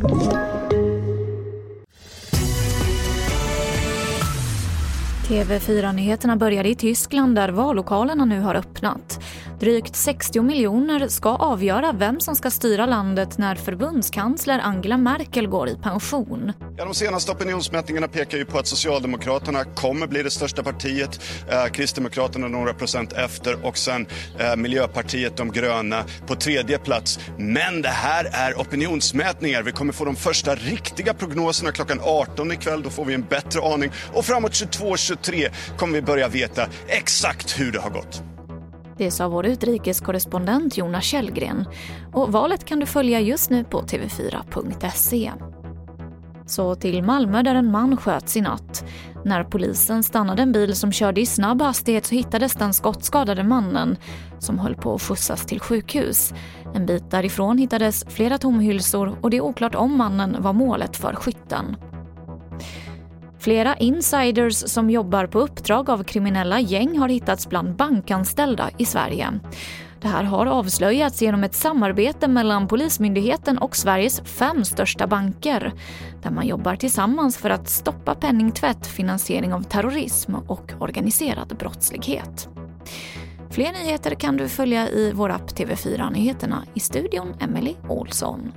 Thank you. TV4-nyheterna började i Tyskland där vallokalerna nu har öppnat. Drygt 60 miljoner ska avgöra vem som ska styra landet när förbundskansler Angela Merkel går i pension. Ja, de senaste opinionsmätningarna pekar ju på att Socialdemokraterna kommer bli det största partiet, eh, Kristdemokraterna några procent efter och sen eh, Miljöpartiet de gröna på tredje plats. Men det här är opinionsmätningar. Vi kommer få de första riktiga prognoserna klockan 18 ikväll. Då får vi en bättre aning och framåt 2023 kommer vi börja veta exakt hur det har gått. Det sa vår utrikeskorrespondent Jonas Källgren. Och valet kan du följa just nu på tv4.se. Så till Malmö där en man sköts i natt. När polisen stannade en bil som körde i snabb hastighet så hittades den skottskadade mannen som höll på att skjutsas till sjukhus. En bit därifrån hittades flera tomhylsor och det är oklart om mannen var målet för skytten. Flera insiders som jobbar på uppdrag av kriminella gäng har hittats bland bankanställda i Sverige. Det här har avslöjats genom ett samarbete mellan Polismyndigheten och Sveriges fem största banker där man jobbar tillsammans för att stoppa penningtvätt, finansiering av terrorism och organiserad brottslighet. Fler nyheter kan du följa i vår app TV4 Nyheterna. I studion Emily Olsson.